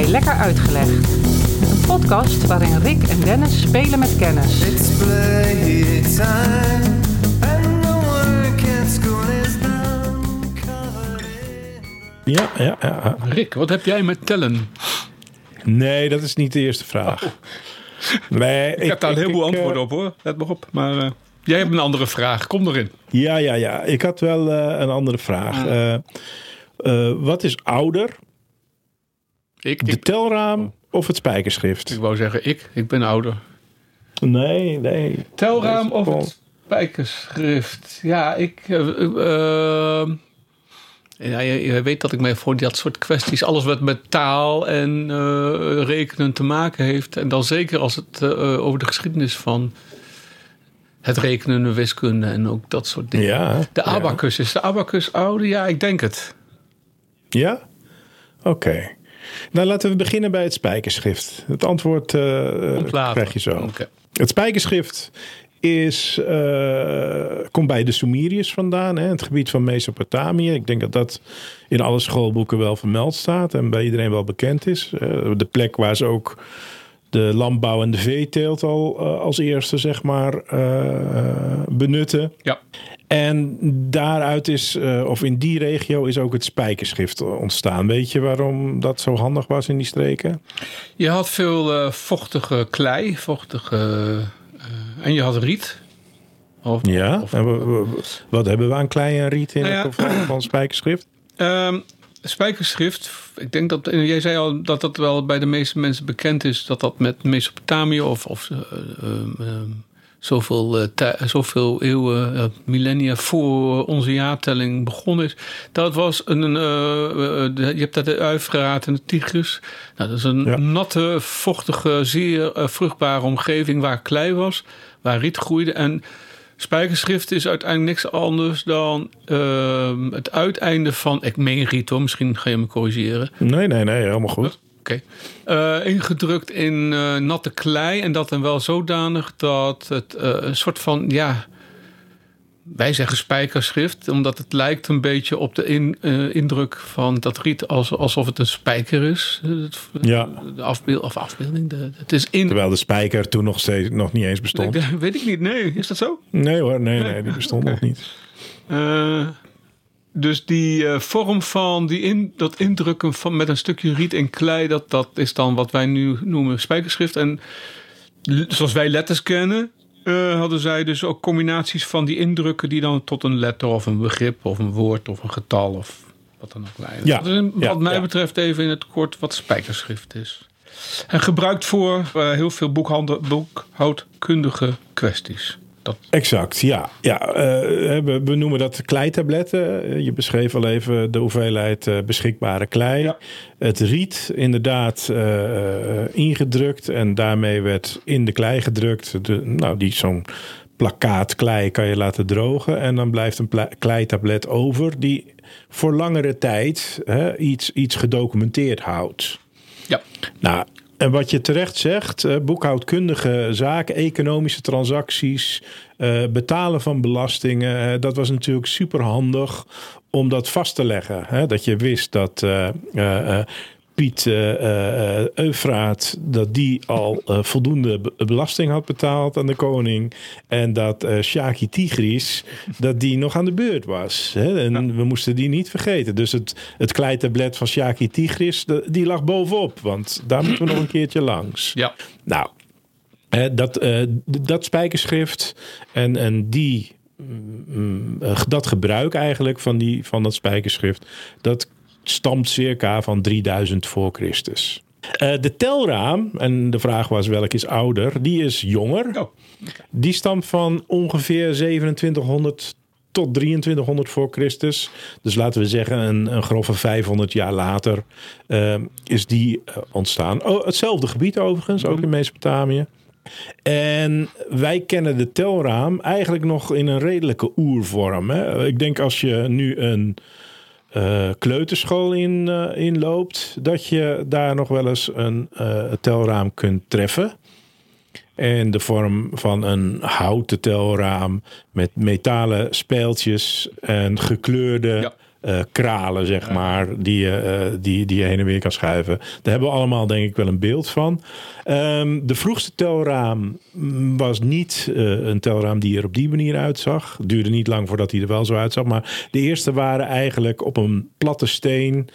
bij Lekker Uitgelegd. Een podcast waarin Rick en Dennis spelen met kennis. Ja, ja, ja. Rick, wat heb jij met tellen? Nee, dat is niet de eerste vraag. Nee, Ik, heb daar een heleboel ik, eh, antwoorden op hoor. Let maar op. Maar eh, jij hebt een andere vraag. Kom erin. Ja, ja, ja. Ik had wel eh, een andere vraag. Eh, eh, wat is ouder, Ik, de ik, telraam of het spijkerschrift? ik wou zeggen ik. Ik ben ouder. Nee, nee. Telraam of het spijkerschrift? Ja, ik... eh, ja, je, je weet dat ik mij voor dat soort kwesties... alles wat met taal en eh, rekenen te maken heeft... en dan zeker als het eh, over de geschiedenis van... het rekenen, de wiskunde en ook dat soort dingen. Ja. De ja. abacus. Is de abacus ouder? Ja, ik denk het. Ja? Oké. Nou, laten we beginnen bij het spijkerschrift. Het antwoord eh, krijg je zo. Het spijkerschrift is, eh, komt bij de Sumeriërs vandaan, hè, het gebied van Mesopotamië. Ik denk dat dat in alle schoolboeken wel vermeld staat en bij iedereen wel bekend is. De plek waar ze ook de landbouw en de veeteelt al eh, als eerste, zeg maar, benutten. Ja. En daaruit is, eh, of in die regio, is ook het spijkerschrift ontstaan. Weet je waarom dat zo handig was in die streken? Je had veel eh, vochtige klei, vochtige, eh, en je had riet. Of, Ja. of- wat hebben we aan klei en riet in Nou ja. het geval van spijkerschrift? Ehm, spijkerschrift, ik denk dat, jij zei al dat dat wel bij de meeste mensen bekend is, dat dat met Mesopotamië of, of eh, zoveel, eh, tij- zoveel eeuwen, eh, millennia voor onze jaartelling begonnen is. Dat was een, eh, eh, je hebt daar de Uifraat en de Tigris. Nou, dat is een Ja. natte, vochtige, zeer eh, vruchtbare omgeving waar klei was, waar riet groeide en Spijkerschrift is uiteindelijk niks anders dan ehm, het uiteinde van. Ik meen riet hoor, misschien ga je me corrigeren. Nee, nee, nee, helemaal goed. Oké. Eh, ingedrukt in eh, natte klei en dat dan wel zodanig dat het eh, een soort van. Ja, wij zeggen spijkerschrift, omdat het lijkt een beetje op de in, indruk van dat riet als, alsof het een spijker is. Het- Ja. De afbeeld, of afbeelding. De, het is in. Terwijl de spijker toen nog, steeds, nog niet eens bestond. Ik- weet ik niet, nee. Is dat zo? Nee hoor, nee, nee, die bestond nog niet. Dus die eh, vorm van die in, dat indrukken van, met een stukje riet en klei, dat, dat is dan wat wij nu noemen spijkerschrift. En zoals wij letters kennen, eh, hadden zij dus ook combinaties van die indrukken die dan tot een letter of een begrip of een woord of een getal of wat dan ook leiden. Ja, Dat is een- ja, wat mij ja. betreft even in het kort wat spijkerschrift is. En gebruikt voor eh, heel veel boekhandel, boekhoudkundige kwesties. Dat, Exact, ja. ja eh, we, we noemen dat kleitabletten. Eh, Je beschreef al even de hoeveelheid eh, beschikbare klei. Ja. Het riet inderdaad ingedrukt en daarmee werd in de klei gedrukt. De, nou, die zo'n plakkaat klei kan je laten drogen en dan blijft een kleitablet over die voor langere tijd hè, iets, iets gedocumenteerd houdt. ja. Nou, en wat je terecht zegt, eh, boekhoudkundige zaken, economische transacties, eh, betalen van belastingen, eh, dat was natuurlijk super handig om dat vast te leggen. Dat je wist dat Piet eh, eh, Eufraat, dat die al eh, voldoende be- belasting had betaald aan de koning. En dat Shaki Tigris, dat die nog aan de beurt was. Hè? En we moesten die niet vergeten. Dus het, het kleitablet van Shaki Tigris, de- die lag bovenop. Want daar moeten we nog een keertje langs. ja. Nou, dat, dat spijkerschrift en, en die, mm, eh, dat gebruik eigenlijk van, die, van dat spijkerschrift, dat stamt circa van 3000 voor Christus. Eh, de telraam, en de vraag was welk is ouder, die is jonger. Oh, Die stamt van ongeveer 2700 tot 2300 voor Christus. Dus laten we zeggen een, een grove 500 jaar later eh, is die eh, ontstaan. Oh, hetzelfde gebied overigens, ook in Mesopotamië. En wij kennen de telraam eigenlijk nog in een redelijke oervorm. Hè? Ik denk als je nu een eh, kleuterschool in, eh, inloopt, dat je daar nog wel eens een eh, telraam kunt treffen. En de vorm van een houten telraam met metalen speeltjes en gekleurde. Eh, kralen, zeg maar, die, je, eh, die, die je heen en weer kan schuiven. Daar hebben we allemaal denk ik wel een beeld van. Ehm, de vroegste telraam mm, was niet eh, een telraam die er op die manier uitzag. Het duurde niet lang voordat hij er wel zo uitzag. Maar de eerste waren eigenlijk op een platte steen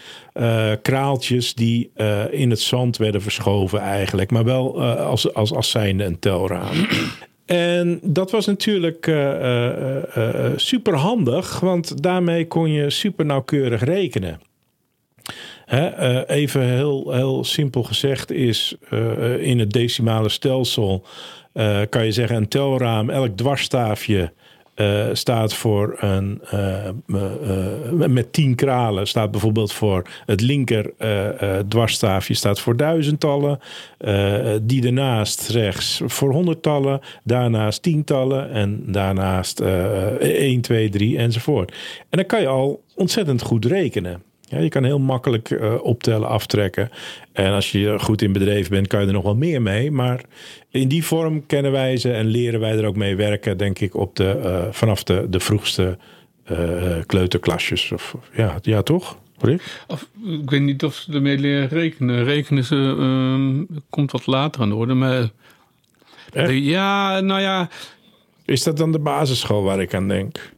kraaltjes die in het zand werden verschoven eigenlijk. Maar wel als, als, als zijnde een telraam. En dat was natuurlijk super handig, want daarmee kon je super nauwkeurig rekenen. Hè, eh, even heel, heel simpel gezegd is eh, in het decimale stelsel eh, kan je zeggen een telraam, elk dwarsstaafje eh, staat voor een eh, eh, met tien kralen staat bijvoorbeeld voor het linker dwarsstaafje staat voor duizendtallen, die daarnaast rechts voor honderdtallen, daarnaast tientallen en daarnaast eh 1, 2, 3 enzovoort. En dan kan je al ontzettend goed rekenen. Ja, je kan heel makkelijk eh, optellen, aftrekken. En als je goed in bedrijf bent, kan je er nog wel meer mee. Maar in die vorm kennen wij ze en leren wij er ook mee werken, denk ik, op de, eh, vanaf de, de vroegste eh, kleuterklasjes. Of, ja, ja, toch? Of, ik weet niet of ze ermee leren rekenen. Rekenen ze, ehm, komt wat later aan de orde. Maar Echt? ja, nou ja, Is dat dan de basisschool waar ik aan denk?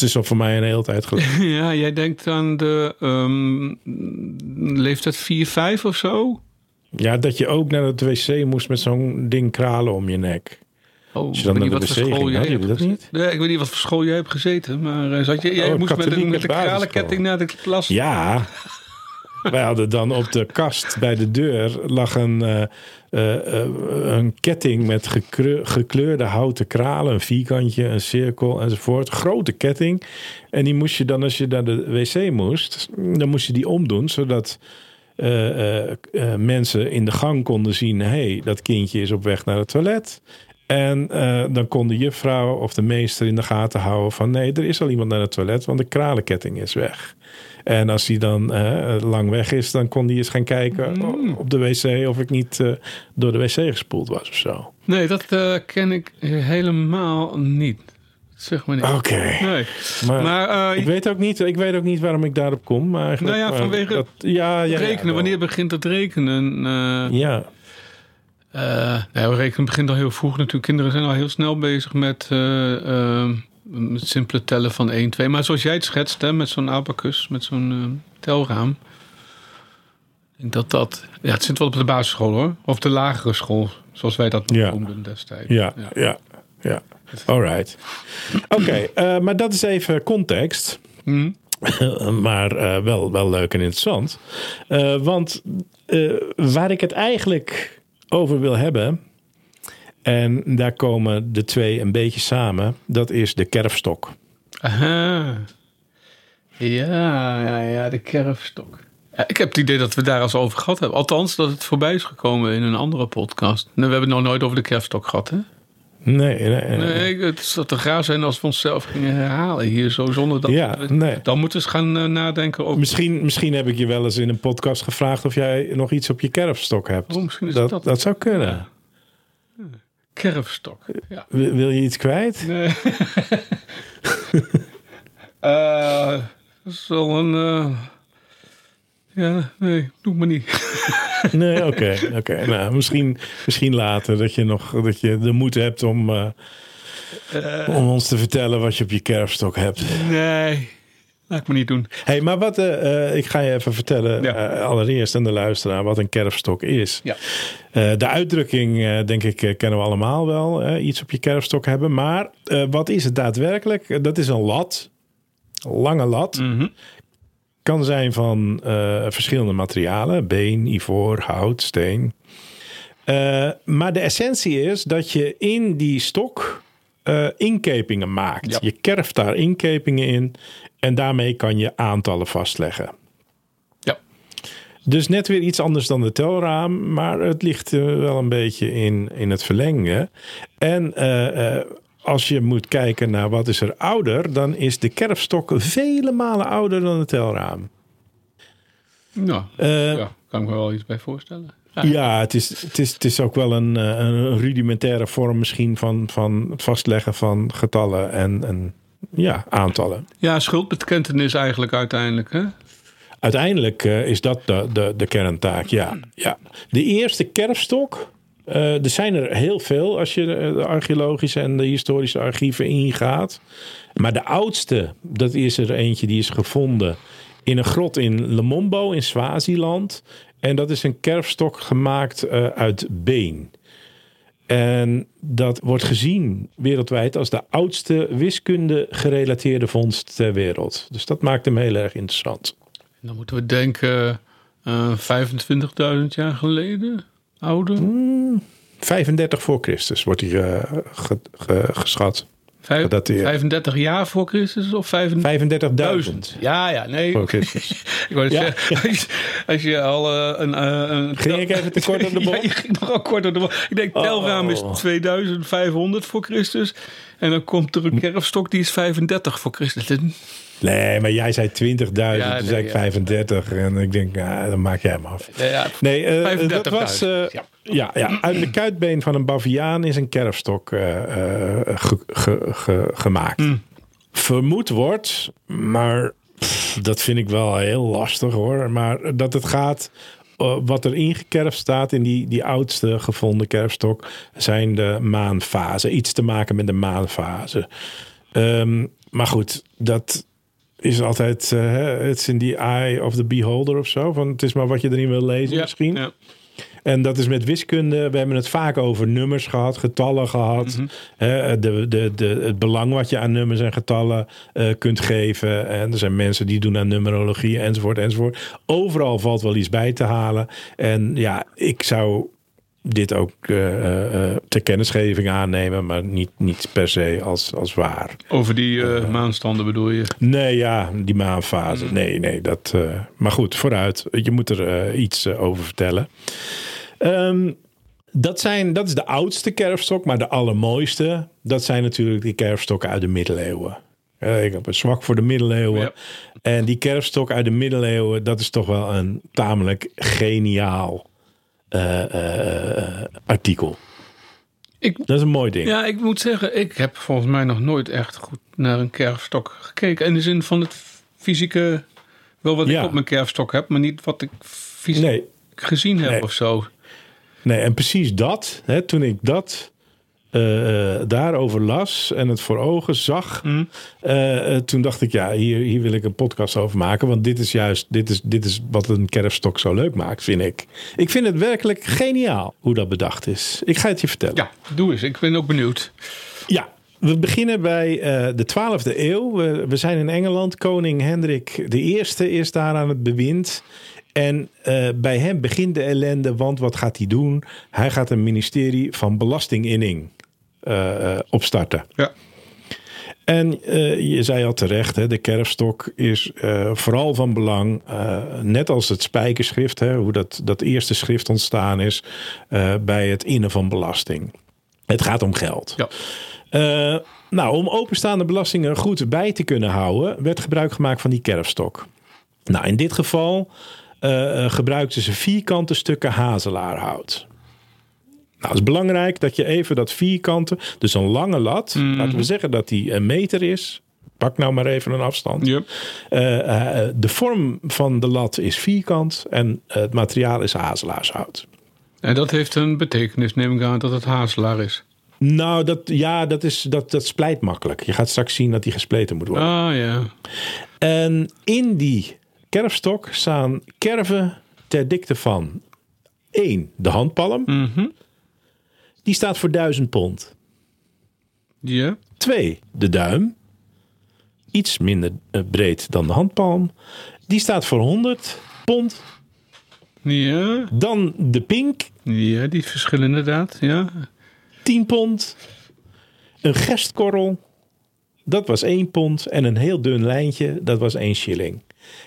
Het is al voor mij een hele tijd geleden. ja, jij denkt aan de ehm, leeftijd 4, 5 of zo? Ja, dat je ook naar het wc moest met zo'n ding kralen om je nek. Oh, Als je dan ik weet niet de wat voor school jij hebt dat. Nee, ik weet niet wat voor school jij hebt gezeten. Maar eh, zat je, jij Oh, moest met de, met de kralenketting naar de klas. Ja. Wij hadden dan op de kast bij de deur lag een, eh, eh, eh, een ketting met gekleurde houten kralen. Een vierkantje, een cirkel enzovoort. Grote ketting. En die moest je dan, als je naar de wc moest, dan moest je die omdoen. Zodat mensen in de gang konden zien... hé, hey, dat kindje is op weg naar het toilet. En eh, dan kon de juffrouw of de meester in de gaten houden van... nee, er is al iemand naar het toilet, want de kralenketting is weg. En als hij dan eh, lang weg is, dan kon hij eens gaan kijken op de wc... of ik niet eh, door de wc gespoeld was of zo. Nee, dat ken ik helemaal niet. Zeg maar niet. Oké. Nee. Maar, Maar ik, weet ook niet, ik weet ook niet waarom ik daarop kom. Maar Nou ja, vanwege dat, ja, ja, ja, rekenen, wanneer begint het rekenen? Ja, Eh, nou, rekenen begint al heel vroeg natuurlijk. Kinderen zijn al heel snel bezig met eh, met simpele tellen van 1, 2. Maar zoals jij het schetst, hè, met zo'n abacus, met zo'n telraam. Ik denk dat dat... Ja, het zit wel op de basisschool hoor. Of de lagere school, zoals wij dat Ja. noemden destijds. ja, ja, ja. All right. Oké, maar dat is even context. Hm? maar wel, wel leuk en interessant. Want waar ik het eigenlijk over wil hebben... en daar komen de twee een beetje samen... dat is de kerfstok. Aha. Ja, ja, ja, de kerfstok. Ik heb het idee dat we daar al eens over gehad hebben. Althans, dat het voorbij is gekomen in een andere podcast. Nou, we hebben het nog nooit over de kerfstok gehad, hè? Nee, nee, nee. Het zou te gaaf zijn als we onszelf gingen herhalen hier zo zonder dat. Ja, we- nee. Dan moeten we eens gaan eh, nadenken over. Misschien, misschien heb ik je wel eens in een podcast gevraagd... of jij nog iets op je kerfstok hebt. Oh, misschien is dat, dat, dat. zou kunnen. Kerfstok. Ja. Wil, wil je iets kwijt? Nee. Eh, dat is wel een. eh, Ja, nee, doe maar niet. Nee, oké. oké. Nou, misschien, misschien later dat je nog dat je de moed hebt om, eh, om ons te vertellen wat je op je kerfstok hebt. Nee, laat ik me niet doen. hey, maar wat, eh, eh, ik ga je even vertellen, Ja. eh, allereerst aan de luisteraar, wat een kerfstok is. Ja. Eh, de uitdrukking, eh, denk ik, eh, kennen we allemaal wel. eh, iets op je kerfstok hebben. Maar eh, wat is het daadwerkelijk? Eh, Dat is een lat. Lange lat. Mhm. Kan zijn van eh, verschillende materialen. Been, ivoor, hout, steen. Eh, maar de essentie is dat je in die stok eh, inkepingen maakt. Ja. Je kerft daar inkepingen in. En daarmee kan je aantallen vastleggen. Ja. Dus net weer iets anders dan de telraam, maar het ligt wel een beetje in, in het verlengde. En als je moet kijken naar wat is er ouder, dan is de kerfstok vele malen ouder dan het telraam. Nou, Eh, ja, kan ik me wel iets bij voorstellen. Ja. ja, het is, het, is, het is ook wel een, eh, een rudimentaire vorm misschien van, van het vastleggen van getallen en, en ja, aantallen. Ja, schuldbekentenis eigenlijk uiteindelijk. Hè? Uiteindelijk eh, is dat de, de, de kerntaak, ja. ja. De eerste kerfstok, eh, er zijn er heel veel als je de, de archeologische en de historische archieven ingaat. Maar de oudste, dat is er eentje die is gevonden in een grot in Lemombo in Swaziland. En dat is een kerfstok gemaakt eh, uit been. En dat wordt gezien wereldwijd als de oudste wiskunde gerelateerde vondst ter wereld. Dus dat maakt hem heel erg interessant. Dan moeten we denken eh 25.000 jaar geleden. Ouder. 35 voor Christus wordt hier eh, ge- ge- geschat. Vijf- gedateerd. 35 jaar voor Christus of 35.000? 35.000 Ja, ja, nee. voor Christus. Ik wou net Ja. zeggen, als je, als je al eh, een, eh, een... Ging ik even te kort op de Ja, bocht? je ging nogal kort op de bocht. Ik denk, telraam is Oh. 2500 voor Christus. En dan komt er een kerfstok, die is 35 voor Christus. Nee, maar jij zei 20.000, Ja, toen nee, zei ik ja. 35. En ik denk, ja, dan maak jij hem af. Nee, 35.000, dat was. eh, ja. ja. Uit de kuitbeen van een baviaan is een kerfstok ge- ge- ge- gemaakt. Hmm. Vermoed wordt, maar pff, dat vind ik wel heel lastig hoor. Maar dat het gaat. wat er ingekerfd staat in die, die oudste gevonden kerfstok zijn de maanfase. Iets te maken met de maanfase. Ehm, maar goed, dat is altijd. eh, het is in die eye of the beholder of zo. Van, het is maar wat je erin wil lezen Ja, misschien. ja. En dat is met wiskunde. We hebben het vaak over nummers gehad, getallen gehad. Mhm. Hè, de, de, de, het belang wat je aan nummers en getallen eh, kunt geven. En er zijn mensen die doen aan numerologie enzovoort enzovoort. Overal valt wel iets bij te halen. En ja, ik zou dit ook eh, ter kennisgeving aannemen, maar niet, niet per se als, als waar. Over die maanstanden bedoel je? Nee, ja, die maanfase. Nee, nee, dat. maar goed, vooruit. Je moet er iets over vertellen. Ehm, dat, zijn, dat is de oudste kerfstok, maar de allermooiste. Dat zijn natuurlijk die kerfstokken uit de middeleeuwen. Ik heb een zwak voor de middeleeuwen. Ja. En die kerfstok uit de middeleeuwen, dat is toch wel een tamelijk geniaal artikel. Ik, Dat is een mooi ding. ja, ik moet zeggen, ik heb volgens mij nog nooit echt goed naar een kerfstok gekeken. In de zin van het fysieke, wel wat Ja. ik op mijn kerfstok heb, maar niet wat ik fysiek Nee, gezien heb Nee. of zo. Nee, en precies dat, hè, toen ik dat eh, eh, daarover las en het voor ogen zag, Hm. eh, toen dacht ik, ja, hier, hier wil ik een podcast over maken. Want dit is juist, dit is, dit is wat een kerfstok zo leuk maakt, vind ik. Ik vind het werkelijk geniaal hoe dat bedacht is. Ik ga het je vertellen. Ja, doe eens. Ik ben ook benieuwd. Ja, we beginnen bij de 12e eeuw. We, we zijn in Engeland. Koning Hendrik I is daar aan het bewind. En bij hem begint de ellende, want wat gaat hij doen? Hij gaat een ministerie van belastinginning eh, eh, opstarten. Ja. En eh, je zei al terecht, hè, de kerfstok is vooral van belang. net als het spijkerschrift, hè, hoe dat, dat eerste schrift ontstaan is, bij het innen van belasting. Het gaat om geld. Ja. Nou, om openstaande belastingen goed bij te kunnen houden, werd gebruik gemaakt van die kerfstok. Nou, in dit geval gebruikten ze vierkante stukken hazelaarhout. Nou, het is belangrijk dat je even dat vierkante, dus een lange lat, laten we zeggen dat die een meter is. Pak nou maar even een afstand. Eh, eh, de vorm van de lat is vierkant en het materiaal is hazelaarshout. En dat heeft een betekenis, neem ik aan, dat het hazelaar is. Nou, dat, ja, dat, is, dat, dat splijt makkelijk. Je gaat straks zien dat die gespleten moet worden. Ah ja. En in die kerfstok staan kerven ter dikte van 1. De handpalm. Mhm. Die staat voor 1000 pond. Ja. 2. De duim. Iets minder eh, breed dan de handpalm. Die staat voor 100 pond. Ja. Dan de pink. Ja, die verschillen inderdaad. Ja. 10 pond. Een gerstkorrel. Dat was 1 pond. En een heel dun lijntje. Dat was 1 shilling.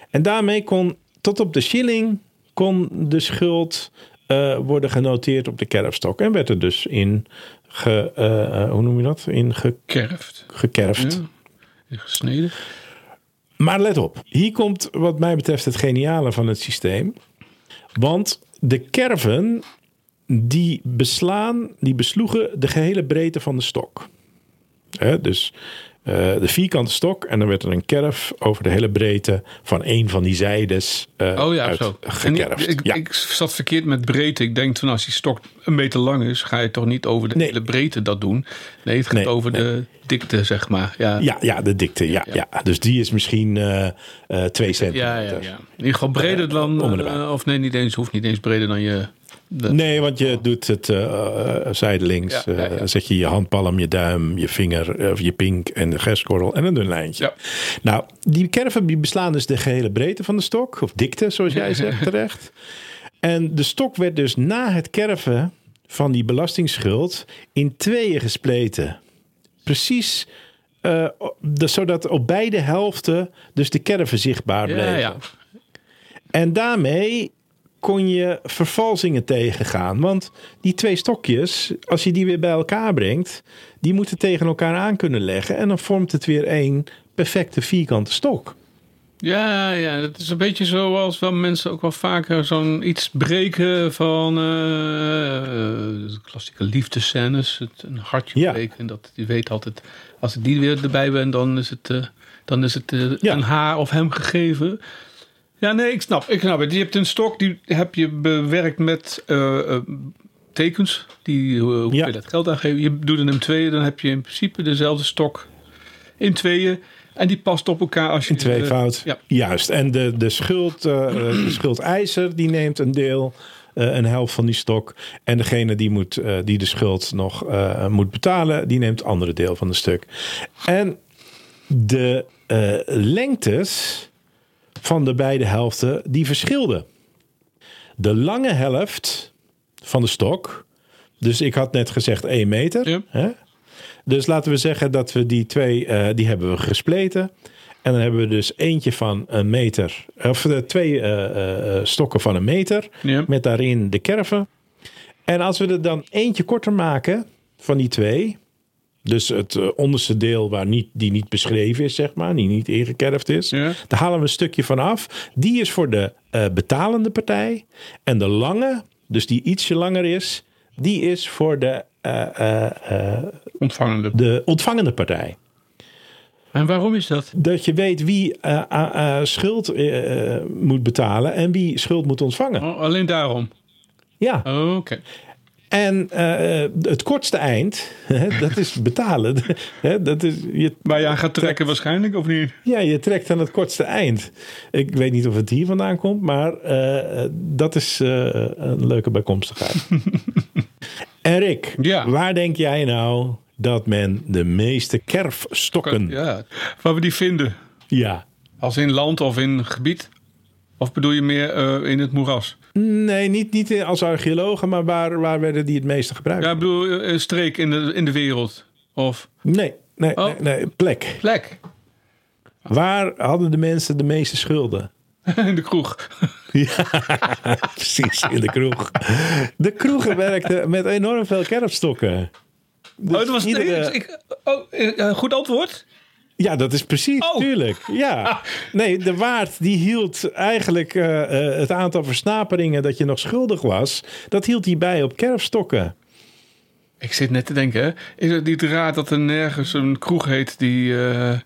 En daarmee kon tot op de shilling kon de schuld eh, worden genoteerd op de kerfstok. En werd er dus in ge, eh, eh, hoe noem je dat? In ge, Kerft. gekerfd. Ja. Gesneden. Maar let op, hier komt wat mij betreft het geniale van het systeem. Want de kerven die beslaan, die besloegen de gehele breedte van de stok. Dus eh, de vierkante stok. En dan werd er een kerf over de hele breedte van één van die zijdes eh Oh ja, uit zo. Gekerfd. ik, ja. ik zat verkeerd met breedte. Ik denk van als die stok een meter lang is, ga je toch niet over de Nee. hele breedte dat doen. Nee, het gaat Nee, over nee. de dikte, zeg maar. Ja, ja, ja, de dikte. Ja, ja. Dus die is misschien eh twee centimeter. ja, ja, ja. In ieder geval breder dan. of nee, niet eens, hoeft niet eens breder dan je. De- Nee, want je doet het eh, zijdelings. Ja, ja, ja. eh, zet je je handpalm, je duim, je vinger, of je pink en de geskorrel en een dun lijntje. Nou, die kerven die beslaan dus de gehele breedte van de stok. Of dikte, zoals jij zegt terecht. En de stok werd dus na het kerven van die belastingsschuld in tweeën gespleten. Precies zodat op beide helften dus de kerven zichtbaar bleven. ja, ja. En daarmee kon je vervalsingen tegengaan. Want die twee stokjes, als je die weer bij elkaar brengt, die moeten tegen elkaar aan kunnen leggen. En dan vormt het weer één perfecte vierkante stok. Ja, ja, dat is een beetje zoals wel mensen ook wel vaker zo'n iets breken van de klassieke liefdescènes. Het, een hartje Ja. breken. En dat, je weet altijd, als ik die weer erbij ben, dan is het, eh, dan is het Ja. aan haar of hem gegeven. Ja, nee, ik snap, ik snap het. Je hebt een stok, die heb je bewerkt met eh, eh, tekens. Die, hoe hoe Ja. kun je dat geld aangeven? Je doet in tweeën, dan heb je in principe dezelfde stok in tweeën. En die past op elkaar als je... In twee eh, fout. Ja. Juist. En de, de, schuld, eh, eh, de schuldeiser die neemt een deel, eh, een helft van die stok. En degene die, moet, eh, die de schuld nog eh, moet betalen, die neemt het andere deel van de stuk. En de eh, lengtes van de beide helften, die verschilden. De lange helft van de stok, dus ik had net gezegd 1 meter. Ja. Hè? Dus laten we zeggen dat we die twee, eh, die hebben we gespleten. En dan hebben we dus eentje van een meter, of de twee eh, eh, eh, stokken van een meter, Ja. met daarin de kerven. En als we er dan eentje korter maken van die twee, dus het eh, onderste deel waar niet, die niet beschreven is, zeg maar, die niet ingekerfd is, Ja. daar halen we een stukje van af. Die is voor de eh, betalende partij. En de lange, dus die ietsje langer is, die is voor de, eh, Ontvangende. de ontvangende partij. En waarom is dat? Dat je weet wie schuld moet betalen en wie schuld moet ontvangen. Oh, alleen daarom. Ja. Oh, Oké. En eh, het kortste eind, hè, dat is betalen. Dat is, je, Waar je aan gaat trekken waarschijnlijk, of niet? ja, je trekt aan het kortste eind. Ik weet niet of het hier vandaan komt, maar eh, dat is eh, een leuke bijkomstigheid. en Rick, Ja. waar denk jij nou dat men de meeste kerfstokken... Ja. Waar we die vinden. ja. Als in land of in gebied? Of bedoel je meer eh, in het moeras? Nee, niet, niet als archeologen, maar waar, waar werden die het meeste gebruikt? Ja, ik bedoel eh, een streek in de, in de wereld. Of Nee, nee, Oh. nee, nee, plek. plek. Waar hadden de mensen de meeste schulden? in de kroeg. Precies, in de kroeg. De kroegen werkten met enorm veel kerfstokken. Dus oh, dat was iedere- ik, oh, eh, eh, goed antwoord. Ja, dat is precies, Oh. tuurlijk. Ja. Nee, de waard die hield eigenlijk eh, eh, het aantal versnaperingen dat je nog schuldig was, dat hield hij bij op kerfstokken. Ik zit net te denken, hè. is het niet raar dat er nergens een kroeg heet die eh,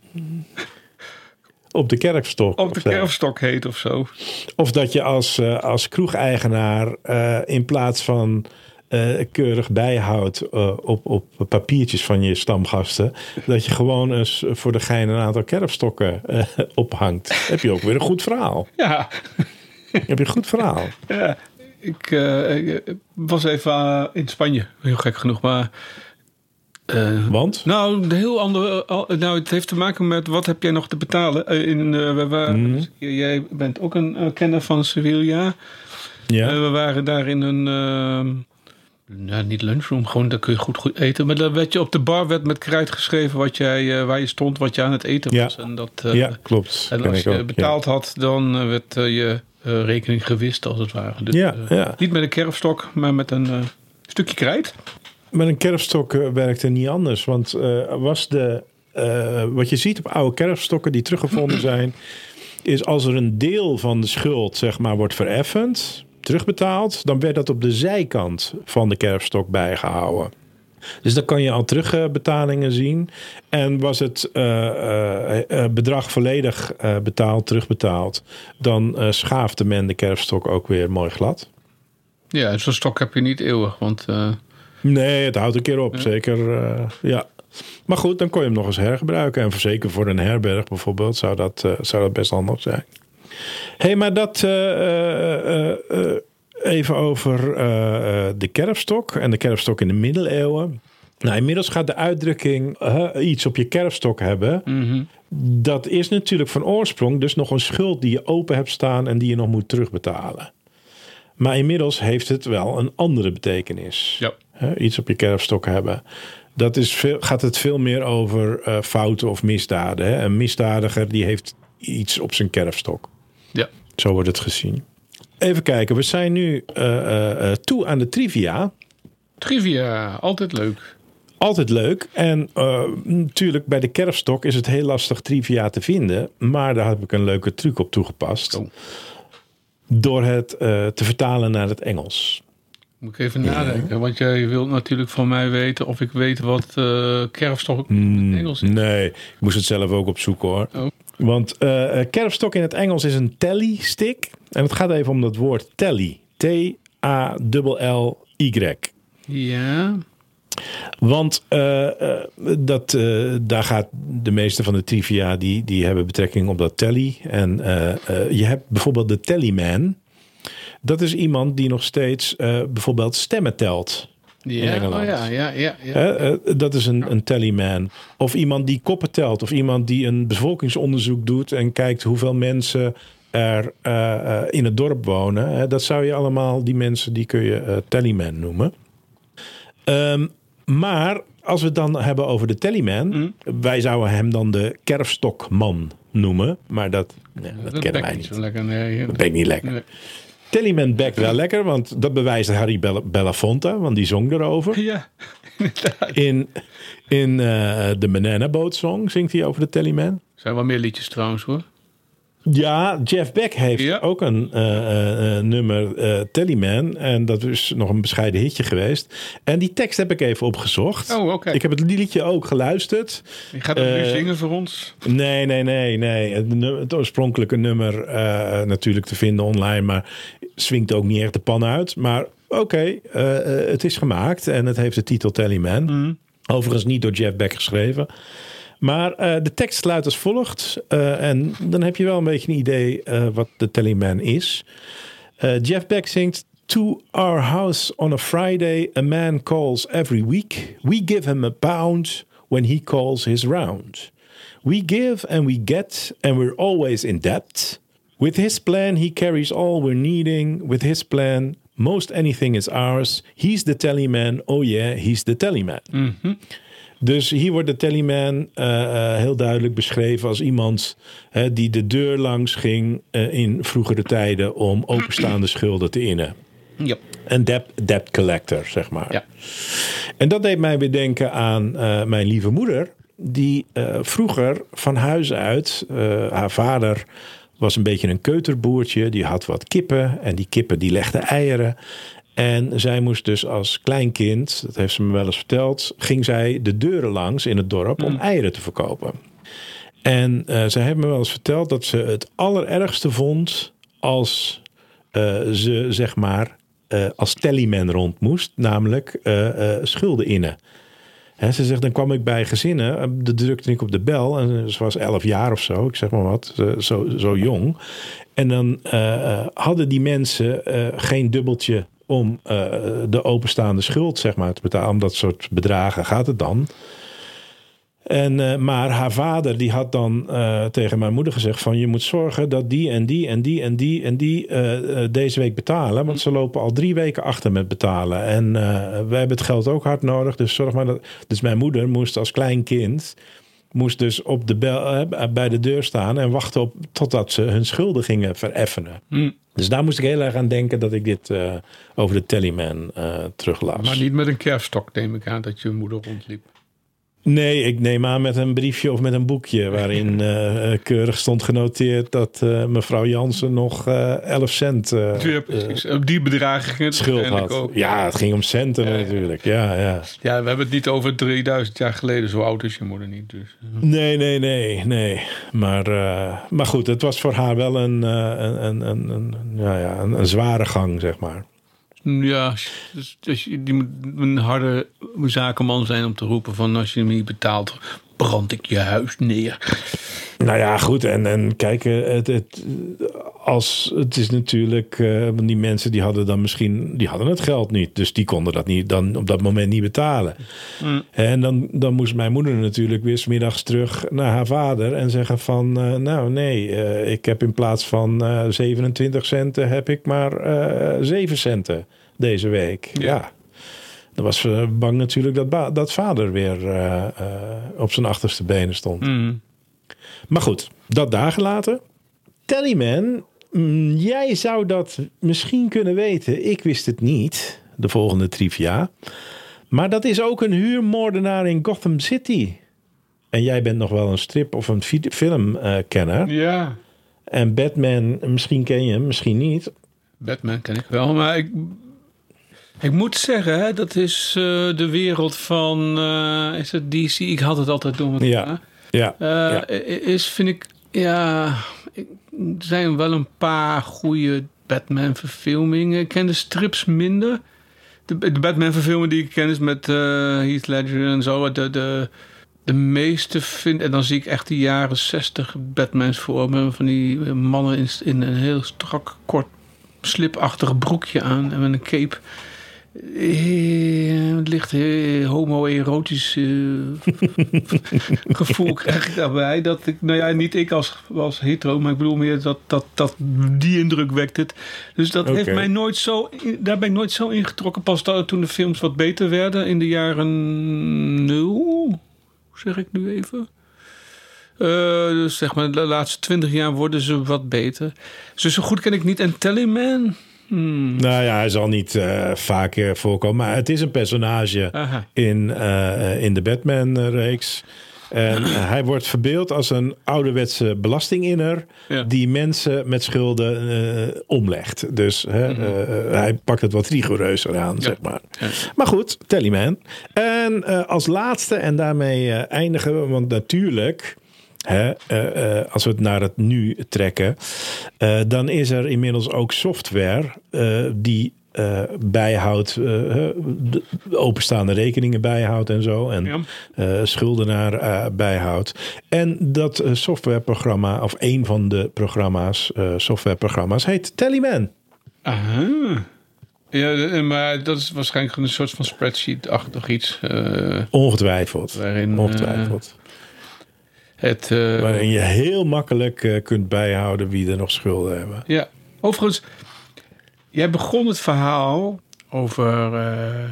Op de kerfstok. op de kerfstok heet of zo? Of dat je als, als kroegeigenaar in plaats van eh, keurig bijhoudt eh, op, op papiertjes van je stamgasten, dat je gewoon eens voor de gein een aantal kerfstokken eh, ophangt. Heb je ook weer een goed verhaal. Ja, Heb je een goed verhaal. ja. Ik ik was even in Spanje, heel gek genoeg, maar... Want? Nou, een heel ander. al- Nou, het heeft te maken met wat heb jij nog te betalen. In, we waren, Mhm. Jij bent ook een kenner van Sevilla. Ja. We waren daar in een. Nou, niet lunchroom, gewoon daar kun je goed, goed eten. Maar dan werd je op de bar werd met kruid geschreven wat jij, eh, waar je stond, wat je aan het eten Ja. was. En, dat, eh, ja, klopt. en als je ook, ja. betaald had, dan eh, werd je rekening gewist, als het ware. Dus, Ja, ja. Niet met een kerfstok, maar met een stukje krijt. Met een kerfstok werkte niet anders. Want was de, wat je ziet op oude kerfstokken die teruggevonden zijn, is als er een deel van de schuld zeg maar, wordt vereffend, terugbetaald, dan werd dat op de zijkant van de kerfstok bijgehouden. Dus dan kan je al terugbetalingen zien. En was het eh, eh, eh, bedrag volledig betaald, terugbetaald, dan schaafde men de kerfstok ook weer mooi glad. Ja, zo'n stok heb je niet eeuwig. Want Nee, het houdt een keer op, zeker. ja. Maar goed, dan kon je hem nog eens hergebruiken. En zeker voor een herberg bijvoorbeeld zou dat, zou dat best handig zijn. Hey, maar dat eh, eh, eh, even over de kerfstok en de kerfstok in de middeleeuwen. Nou, inmiddels gaat de uitdrukking iets op je kerfstok hebben. Dat is natuurlijk van oorsprong dus nog een schuld die je open hebt staan en die je nog moet terugbetalen. Maar inmiddels heeft het wel een andere betekenis. ja. Iets op je kerfstok hebben. Dat is veel, gaat het veel meer over fouten of misdaden. Hè? Een misdadiger die heeft iets op zijn kerfstok. Ja. Zo wordt het gezien. Even kijken, we zijn nu eh, eh, eh, toe aan de trivia. Trivia, altijd leuk. Altijd leuk. En natuurlijk bij de kerfstok is het heel lastig trivia te vinden. Maar daar heb ik een leuke truc op toegepast. Oh. Door het te vertalen naar het Engels. Moet ik even nadenken. Want jij wilt natuurlijk van mij weten of ik weet wat kerfstok in het Engels is. Nee, ik moest het zelf ook opzoeken hoor. Oh. Want eh, eh, kerfstok in het Engels is een telly stick. En het gaat even om dat woord telly. T-A-L-L-Y. Ja. Want eh, dat, daar gaat de meeste van de trivia die, die hebben betrekking op dat telly. En je hebt bijvoorbeeld de tellyman. Dat is iemand die nog steeds bijvoorbeeld stemmen telt. In Ja, Engeland. oh ja, ja, ja. ja. Eh, dat is een, een tallyman. Of iemand die koppen telt. Of iemand die een bevolkingsonderzoek doet en kijkt hoeveel mensen er eh, eh, in het dorp wonen. Hè, dat zou je allemaal, die mensen, die kun je eh, tallyman noemen. Ehm, maar als we het dan hebben over de tallyman, wij zouden hem dan de kerfstokman noemen. Maar dat, nee, dat, kennen wij niet niet. zo lekker. Nee, Dat ben ik niet lekker. Nee. Tallyman bekt wel lekker, want dat bewijst Harry Belafonte, want die zong erover. Ja, In, in eh, de Banana Boat Song zingt hij over de Tallyman. zijn wel meer liedjes trouwens hoor. Ja, Jeff Beck heeft Ja. ook een eh, eh, nummer Tallyman. En dat is nog een bescheiden hitje geweest. En die tekst heb ik even opgezocht. Oh, oké. Ik heb het liedje ook geluisterd. Je gaat het nu zingen voor ons. Nee, nee, nee, nee. Het, het oorspronkelijke nummer natuurlijk te vinden online, maar swingt ook niet echt de pan uit. Maar oké, eh, eh, het is gemaakt en het heeft de titel Tallyman. Overigens niet door Jeff Beck geschreven. Maar eh, de tekst luidt als volgt. en dan heb je wel een beetje een idee wat de Tallyman is. Jeff Beck zingt. To our house on a Friday, a man calls every week. We give him a pound when he calls his round. We give and we get, and we're always in debt. With his plan, he carries all we're needing. With his plan, most anything is ours. He's the tellyman. Oh yeah, he's the tellyman. Dus hier wordt de tellyman eh, eh, heel duidelijk beschreven als iemand die de deur langs ging eh, in vroegere tijden om openstaande schulden te innen. Ja. Een debt, debt collector, zeg maar. Ja. En dat deed mij weer denken aan mijn lieve moeder. Die vroeger van huis uit, haar vader was een beetje een keuterboertje. Die had wat kippen en die kippen die legden eieren. En zij moest dus als klein kind, dat heeft ze me wel eens verteld, ging zij de deuren langs in het dorp om eieren te verkopen. En eh zij heeft me wel eens verteld dat ze het allerergste vond als eh, ze zeg maar eh, als tallyman rond moest, namelijk schulden innen. Hè, ze zegt, dan kwam ik bij gezinnen, eh, dan drukte ik op de bel. En ze was elf jaar of zo, ik zeg maar wat, zo, zo jong. En dan eh, eh, hadden die mensen geen dubbeltje om de openstaande schuld zeg maar, te betalen. Om dat soort bedragen gaat het dan. En, eh, maar haar vader die had dan eh, tegen mijn moeder gezegd van je moet zorgen dat die en die en die en die en die eh, deze week betalen. Want ze lopen al drie weken achter met betalen. En wij hebben het geld ook hard nodig. Dus zorg maar dat. Dus mijn moeder moest als klein kind moest dus op de bel, bij de deur staan en wachten op totdat ze hun schulden gingen vereffenen. Hm. Dus daar moest ik heel erg aan denken dat ik dit over de Tallyman eh teruglas. Maar niet met een kerfstok neem ik aan dat je moeder rondliep. Nee, ik neem aan met een briefje of met een boekje waarin eh, eh, keurig stond genoteerd dat eh, mevrouw Jansen nog eh 11 cent Ja, precies. Op die bedragen ging het schuld uiteindelijk had. ook. Ja, het ging om centen Ja, natuurlijk. Ja, ja. Ja, we hebben het niet over 3000 jaar geleden. Zo oud is je moeder niet. Dus. Nee, nee, nee, nee. Maar, maar goed, het was voor haar wel een, een, een, een, ja, ja, een, een zware gang, zeg maar. Ja, dus, dus je die moet een harde zakenman zijn om te roepen van als je hem niet betaalt, brand ik je huis neer. Nou ja, goed. En, en kijk, eh, het, het, als, het is natuurlijk... want die mensen die hadden dan misschien... Die hadden het geld niet. Dus die konden dat niet, dan op dat moment niet betalen. En dan, dan moest mijn moeder natuurlijk weer 's middags terug naar haar vader... en zeggen van... eh, nou nee, ik heb in plaats van eh 27 centen... heb ik maar eh 7 centen deze week. Ja. Dan was ze bang natuurlijk dat, dat vader weer eh, eh, op zijn achterste benen stond. Mm. Maar goed, dat daar gelaten. Tallyman, mm, jij zou dat misschien kunnen weten. Ik wist het niet, de volgende trivia. Maar dat is ook een huurmoordenaar in Gotham City. En jij bent nog wel een strip of een fi- filmkenner. Ja, en Batman, misschien ken je hem, misschien niet. Batman ken ik wel, maar ik, ik moet zeggen, hè, dat is eh, de wereld van, eh, is het DC? Ik had het altijd door. Ja. Ja, Eh, ja. Is, vind ik, ja, er zijn wel een paar goede Batman-verfilmingen. Ik ken de strips minder. De, de Batman-verfilming die ik ken is met Heath Ledger en zo. De, de, de meeste vind en dan zie ik echt de jaren 60 Batmans voor me. Van die mannen in, in een heel strak, kort, slipachtig broekje aan en met een cape. Het ligt heel homoerotisch eh, gevoel krijg ik daarbij. Dat ik, nou ja, niet ik als, als hetero, maar ik bedoel meer dat, dat, dat die indruk wekt het. Dus dat heeft mij nooit zo, daar ben ik nooit zo ingetrokken. Pas toen de films wat beter werden in de jaren nul, zeg ik nu even. Dus zeg maar, de laatste twintig jaar worden ze wat beter. Dus zo goed ken ik niet. En Tallyman? Hmm. Nou ja, hij zal niet eh vaker voorkomen. Maar het is een personage Aha. in, eh, in de Batman-reeks. En eh, hij wordt verbeeld als een ouderwetse belastinginner... Ja. die mensen met schulden eh, omlegt. Dus hè, eh, hij pakt het wat rigoureuzer aan, zeg maar. Mhm. Ja. Maar goed, Tallyman. En eh, als laatste, en daarmee eh, eindigen we... want natuurlijk... Hè, eh, eh, als we het naar het nu trekken, eh, dan is er inmiddels ook software die bijhoudt, de openstaande rekeningen bijhoudt en zo. En Ja. schuldenaar bijhoudt. En dat softwareprogramma, of een van de programma's, softwareprogramma's, heet Tallyman. Aha. Ja, maar dat is waarschijnlijk een soort van spreadsheet-achtig iets. Ongetwijfeld. waarin Ongetwijfeld. Het. eh, Waarin je heel makkelijk eh, kunt bijhouden wie er nog schulden hebben. ja. Overigens, jij begon het verhaal over eh,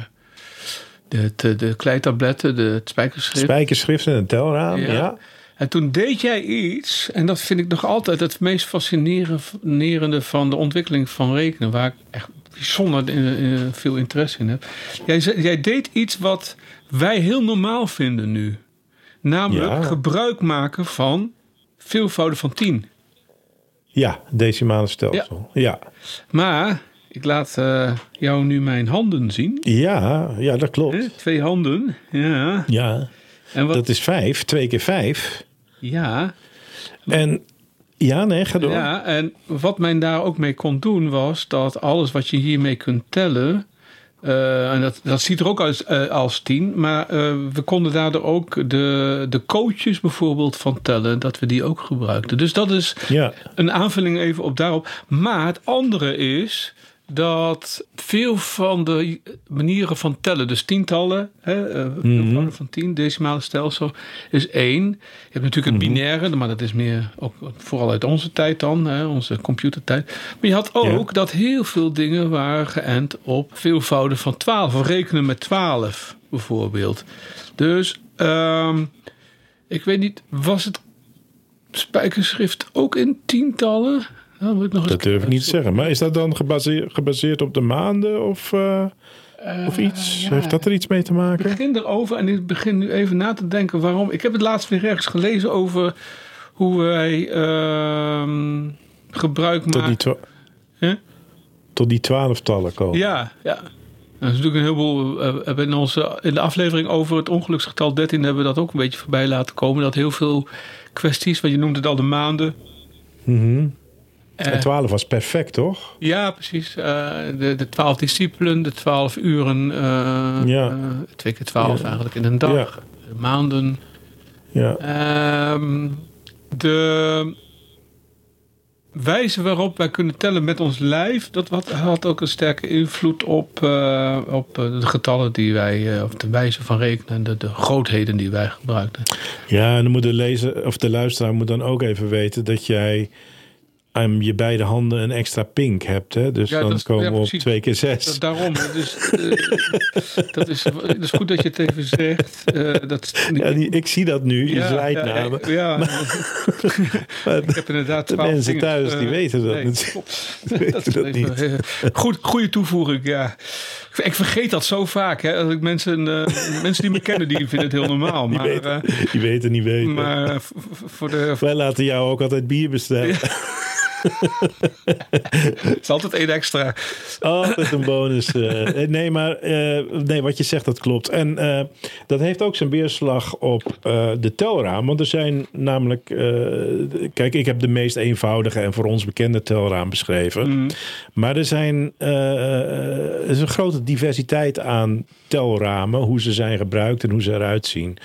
de, de, de kleitabletten, de het spijkerschrift. Spijkerschrift en een telraam, Ja. ja. En toen deed jij iets, en dat vind ik nog altijd het meest fascinerende van de ontwikkeling van rekenen, waar ik echt bijzonder veel interesse in heb. Jij, jij deed iets wat wij heel normaal vinden nu. Namelijk Ja. gebruik maken van veelvouden van 10. Ja, decimale stelsel. Ja. Maar ik laat eh, jou nu mijn handen zien. Ja, ja, dat klopt. Hè? Twee handen. Ja. Ja, En wat, dat is vijf. Twee keer vijf. ja. En ja, nee, ga door. Ja, en wat men daar ook mee kon doen was dat alles wat je hiermee kunt tellen. Eh, en dat, dat ziet er ook als, eh, als tien. Maar eh, we konden daardoor ook de, de coaches bijvoorbeeld van tellen. Dat we die ook gebruikten. Dus dat is Ja. een aanvulling even op daarop. Maar het andere is dat veel van de manieren van tellen, dus tientallen, hè, eh, veelvouden van tien, decimale stelsel, is één. Je hebt natuurlijk het binaire, maar dat is meer ook vooral uit onze tijd dan, hè, onze computertijd. Maar je had ook dat heel veel dingen waren geënt op veelvouden van twaalf, of rekenen met twaalf bijvoorbeeld. Dus ehm, ik weet niet, was het spijkerschrift ook in tientallen? Nou, moet ik nog eens Dat durf ik niet te zeggen. Maar is dat dan gebaseerd, gebaseerd op de maanden? Of, eh, of iets? ja. Heeft dat er iets mee te maken? Ik begin erover en ik begin nu even na te denken waarom. Ik heb het laatst weer ergens gelezen over hoe wij ehm, gebruik Tot maken. tot die twaalftallen komen. Ja, ja. Dat is natuurlijk een heleboel. eh, We hebben in, onze, in de aflevering over het ongeluksgetal 13 hebben we dat ook een beetje voorbij laten komen. Dat heel veel kwesties, want je noemde het al de maanden. Mhm. Eh, En 12 was perfect, toch? ja, precies. Eh, de, de 12 discipelen, de 12 uren. eh, Ja. eh, twee keer 12 Ja. eigenlijk in een dag. Ja. Maanden. Ja. Ehm, de wijze waarop wij kunnen tellen met ons lijf, dat had, had ook een sterke invloed op, eh, op eh, de getallen die wij, eh, of de wijze van rekenen, de, de grootheden die wij gebruikten. Ja, en dan moet de lezer of de luisteraar moet dan ook even weten dat jij aan je beide handen een extra pink hebt. Hè? Dus Ja, dan dat komen ja, we op twee keer Dat, zes. daarom, dus, eh, dat, is, dat is goed dat je het even zegt. Eh, dat, Ja, die, ik zie dat nu, Ja, zwaait ja, ik heb inderdaad de 12 mensen vingers. thuis, die Eh, weten dat nee, natuurlijk. dat dat niet. goed, goede toevoeging, ja. Ik- vergeet dat zo vaak. Hè. Als ik mensen, mensen die me kennen, die vinden het heel normaal. Die Maar, weten, die weten niet weten. maar voor de... Wij laten jou ook altijd bier bestellen. Het is altijd één extra. Altijd een bonus. eh. nee, maar eh, nee, wat je zegt, dat klopt. En eh, dat heeft ook zijn weerslag op eh, de telraam. Want er zijn namelijk... eh, kijk, ik heb de meest eenvoudige en voor ons bekende telraam beschreven. Maar er, zijn, eh, er is een grote diversiteit aan telramen. Hoe ze zijn gebruikt en hoe ze eruit zien.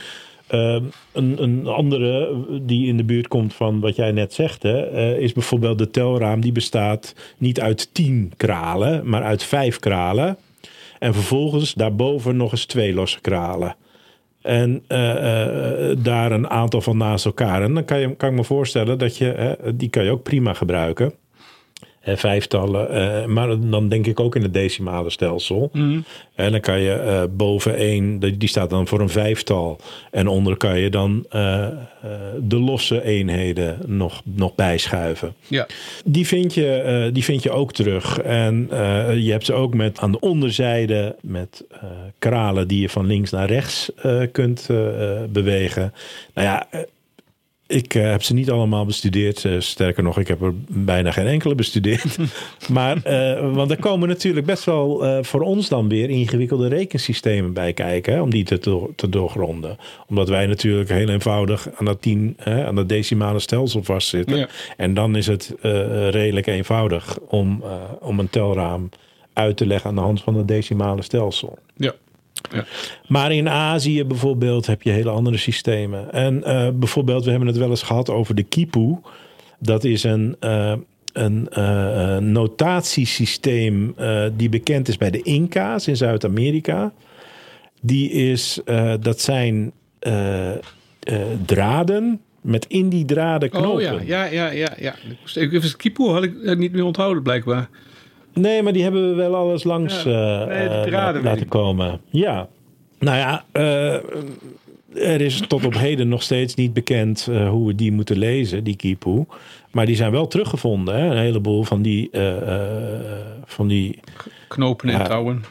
Ehm, een, andere die in de buurt komt van wat jij net zegt, hè, eh, is bijvoorbeeld de telraam. Die bestaat niet uit tien kralen, maar uit vijf kralen. En vervolgens daarboven nog eens twee losse kralen. En eh, eh, daar een aantal van naast elkaar. En dan kan, je, kan ik me voorstellen dat je, die kan je ook prima gebruiken. Vijftallen, eh, maar dan denk ik ook in het decimale stelsel. En dan kan je eh, boven één, die staat dan voor een vijftal. En onder kan je dan eh, de losse eenheden nog, nog bijschuiven. Ja. Die vind je, die vind je ook terug. En je hebt ze ook met aan de onderzijde met kralen die je van links naar rechts kunt bewegen. Nou ja, ik eh, heb ze niet allemaal bestudeerd. Eh, sterker nog, ik heb er bijna geen enkele bestudeerd. maar, eh, want er komen natuurlijk best wel voor ons dan weer ingewikkelde rekensystemen bij kijken. Hè, om die te, door- te doorgronden. Omdat wij natuurlijk heel eenvoudig aan dat, tien, hè, aan dat decimale stelsel vastzitten. Ja. En dan is het redelijk eenvoudig om, om een telraam uit te leggen aan de hand van het decimale stelsel. Ja. Maar in Azië bijvoorbeeld heb je hele andere systemen. En eh, bijvoorbeeld, we hebben het wel eens gehad over de kipu. Dat is een, eh, een eh, eh, notatiesysteem die bekend is bij de Inca's in Zuid-Amerika. Die is, dat zijn draden met in die draden knopen. Oh ja, ja, ja, ja. ja. Ik even het kipoe had ik niet meer onthouden blijkbaar. Nee, maar die hebben we wel alles langs Ja. eh, Nee, eh, laten komen. Ja, nou ja, eh, er is tot op heden nog steeds niet bekend hoe we die moeten lezen, die kipu. Maar die zijn wel teruggevonden, hè? een heleboel van die, van die Knopen en Ja. touwen.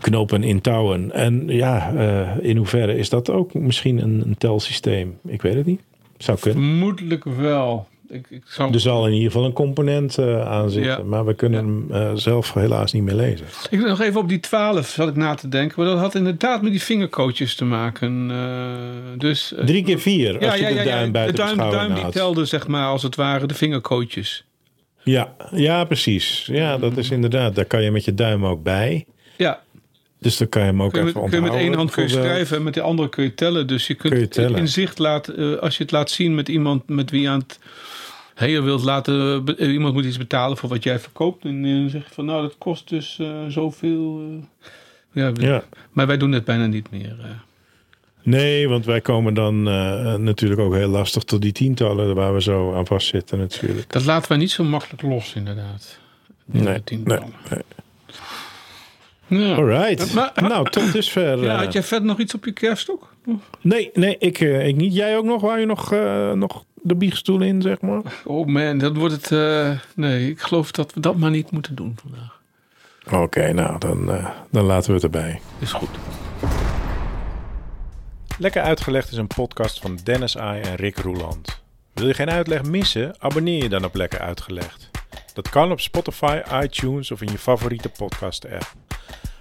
knopen in touwen. En ja, in hoeverre is dat ook misschien een, een telsysteem? Ik weet het niet. Zou kunnen. Vermoedelijk wel. Ik, ik zou... Er zal in ieder geval een component eh, aan zitten. Ja. Maar we kunnen hem eh, zelf helaas niet meer lezen. Ik nog even op die 12 zat ik na te denken. Maar dat had inderdaad met die vingercoaches te maken. Eh, dus, Drie keer vier, als je de duim buiten de duim, de duim die telde zeg maar als het ware de vingercoaches. Ja, ja, precies. Ja, dat is inderdaad. Daar kan je met je duim ook bij. Ja, Dus dan kan je hem ook kun je, even met, kun je met één hand kun je bijvoorbeeld. schrijven en met de andere kun je tellen. Dus je kunt Kun je tellen. in zicht laten, eh, als je het laat zien met iemand met wie je aan het... Hey, je wilt laten, eh, iemand moet iets betalen voor wat jij verkoopt. En dan zeg je van, nou, dat kost dus eh, zoveel. eh. ja, Ja. Maar wij doen het bijna niet meer. eh. Nee, want wij komen dan eh, natuurlijk ook heel lastig tot die tientallen waar we zo aan vastzitten natuurlijk. Dat laten wij niet zo makkelijk los, inderdaad. Nee, nee, nee. Ja. Alright. Maar- nou, tot dusver. Ja, eh, had jij verder nog iets op je kerststok? Nee, nee ik, eh, ik niet. Jij ook nog? Wou je nog, eh, nog de biechtstoel in, zeg maar? Oh man, dat wordt het. eh, nee, ik geloof dat we dat maar niet moeten doen vandaag. Oké, nou, dan, eh, dan laten we het erbij. Is goed. Lekker Uitgelegd is een podcast van Dennis Ai en Rick Roeland. Wil je geen uitleg missen? Abonneer je dan op Lekker Uitgelegd. Dat kan op Spotify, iTunes of in je favoriete podcast-app.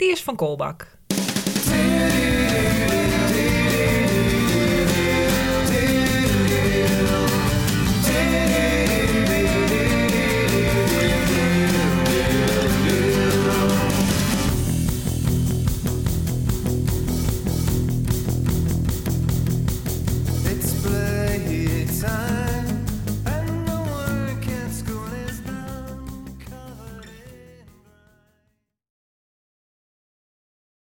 die is van Kolbak.